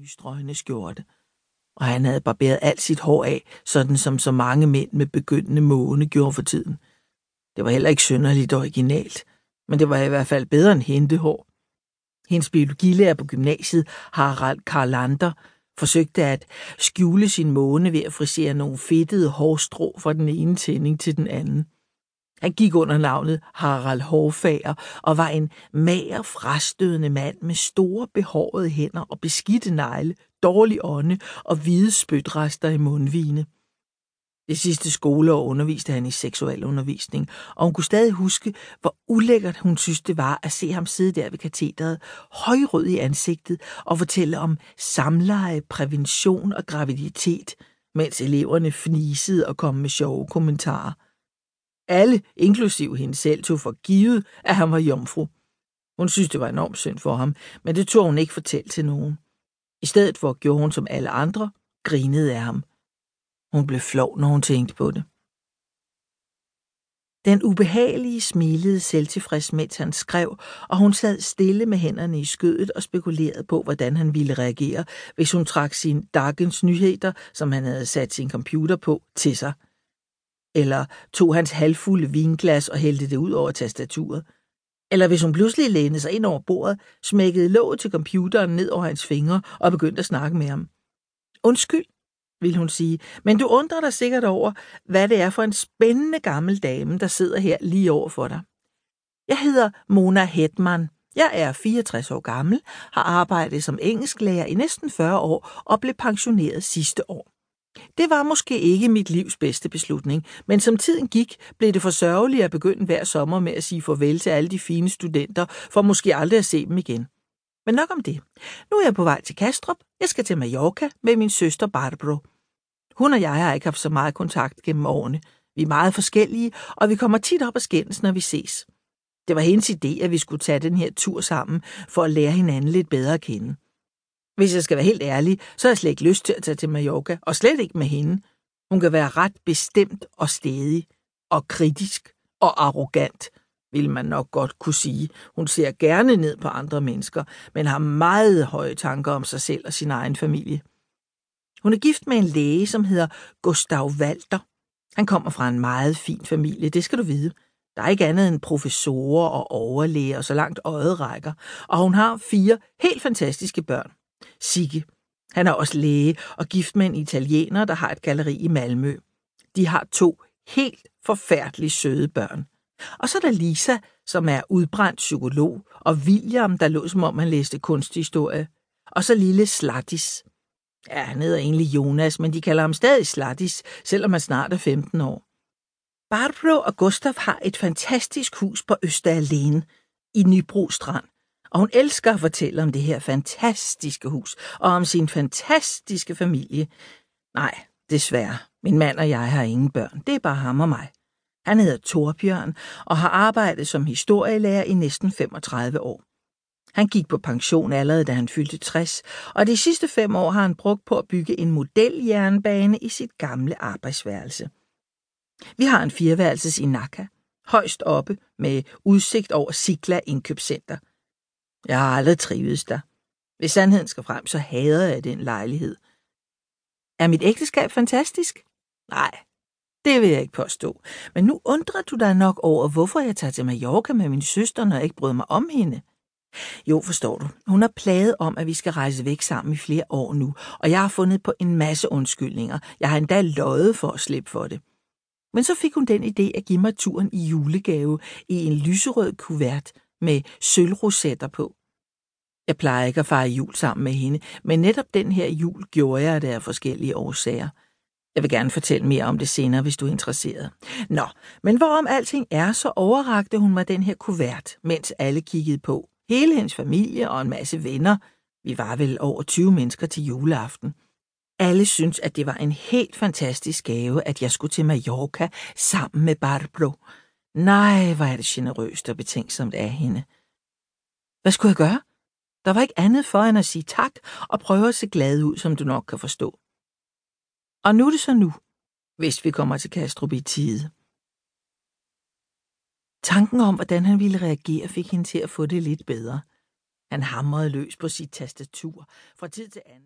nystrøgne skjorte. Og han havde barberet alt sit hår af, sådan som så mange mænd med begyndende måne gjorde for tiden. Det var heller ikke synderligt originalt, men det var i hvert fald bedre end hentehår. Hendes biologilærer på gymnasiet, Harald Karlander, forsøgte at skjule sin måne ved at frisere nogle fedtede hårstrå fra den ene tænding til den anden. Han gik under navnet Harald Hårfager og var en mager, frastødende mand med store behårede hænder og beskidte negle, dårlig ånde og hvide spytrester i mundvine. Det sidste skoleår underviste han i seksualundervisning, og hun kunne stadig huske, hvor ulækkert hun synes det var at se ham sidde der ved katedret, højrød i ansigtet og fortælle om samleje, prævention og graviditet, mens eleverne fnisede og kom med sjove kommentarer. Alle, inklusiv hende selv, tog for givet, at han var jomfru. Hun synes, det var enormt synd for ham, men det tog hun ikke fortælle til nogen. I stedet for gjorde hun som alle andre, grinede af ham. Hun blev flov, når hun tænkte på det. Den ubehagelige smilede selvtilfreds, mens han skrev, og hun sad stille med hænderne i skødet og spekulerede på, hvordan han ville reagere, hvis hun trak sin Dagens Nyheder, som han havde sat sin computer på, til sig. Eller tog hans halvfulde vinglas og hældte det ud over tastaturet. Eller hvis hun pludselig lænede sig ind over bordet, smækkede låget til computeren ned over hans fingre og begyndte at snakke med ham. Undskyld, vil hun sige, men du undrer dig sikkert over, hvad det er for en spændende gammel dame, der sidder her lige over for dig. Jeg hedder Mona Hetman. Jeg er 64 år gammel, har arbejdet som engelsklærer i næsten 40 år og blev pensioneret sidste år. Det var måske ikke mit livs bedste beslutning, men som tiden gik, blev det for sørgeligt at begynde hver sommer med at sige farvel til alle de fine studenter, for måske aldrig at se dem igen. Men nok om det. Nu er jeg på vej til Kastrup. Jeg skal til Mallorca med min søster Barbro. Hun og jeg har ikke haft så meget kontakt gennem årene. Vi er meget forskellige, og vi kommer tit op og skændes, når vi ses. Det var hendes idé, at vi skulle tage den her tur sammen, for at lære hinanden lidt bedre at kende. Hvis jeg skal være helt ærlig, så har jeg slet ikke lyst til at tage til Mallorca, og slet ikke med hende. Hun kan være ret bestemt og stedig, og kritisk og arrogant, vil man nok godt kunne sige. Hun ser gerne ned på andre mennesker, men har meget høje tanker om sig selv og sin egen familie. Hun er gift med en læge, som hedder Gustav Walter. Han kommer fra en meget fin familie, det skal du vide. Der er ikke andet end professorer og overlæger, så langt øjet rækker. Og hun har fire helt fantastiske børn. Sigge. Han er også læge og gift med en italiener, der har et galleri i Malmø. De har to helt forfærdeligt søde børn. Og så er der Lisa, som er udbrændt psykolog, og William, der lå som om han læste kunsthistorie. Og så lille Slattis. Ja, han hedder egentlig Jonas, men de kalder ham stadig Slattis, selvom han snart er 15 år. Barbro og Gustav har et fantastisk hus på Østeralene i Nybro Strand, og hun elsker at fortælle om det her fantastiske hus og om sin fantastiske familie. Nej, desværre. Min mand og jeg har ingen børn. Det er bare ham og mig. Han hedder Torbjørn og har arbejdet som historielærer i næsten 35 år. Han gik på pension allerede, da han fyldte 60, og de sidste fem år har han brugt på at bygge en modeljernbane i sit gamle arbejdsværelse. Vi har en fireværelses i Naka, højst oppe med udsigt over Sikla indkøbscenter. Jeg har aldrig trives der. Hvis sandheden skal frem, så hader jeg den lejlighed. Er mit ægteskab fantastisk? Nej, det vil jeg ikke påstå. Men nu undrer du dig nok over, hvorfor jeg tager til Mallorca med min søster, når jeg ikke bryder mig om hende. Jo, forstår du. Hun har plaget om, at vi skal rejse væk sammen i flere år nu, og jeg har fundet på en masse undskyldninger. Jeg har endda løjet for at slippe for det. Men så fik hun den idé at give mig turen i julegave i en lyserød kuvert med sølvrosetter på. Jeg plejer ikke at fare jul sammen med hende, men netop den her jul gjorde jeg det af forskellige årsager. Jeg vil gerne fortælle mere om det senere, hvis du er interesseret. Nå, men hvorom alting er, så overrakte hun mig den her kuvert, mens alle kiggede på. Hele hendes familie og en masse venner. Vi var vel over 20 mennesker til juleaften. Alle syntes, at det var en helt fantastisk gave, at jeg skulle til Mallorca sammen med Barbro. Nej, hvor er det generøst og betænksomt af hende. Hvad skulle jeg gøre? Der var ikke andet for end at sige tak og prøve at se glad ud, som du nok kan forstå. Og nu er det så nu, hvis vi kommer til Kastrup i tide. Tanken om, hvordan han ville reagere, fik hende til at få det lidt bedre. Han hamrede løs på sit tastatur fra tid til anden.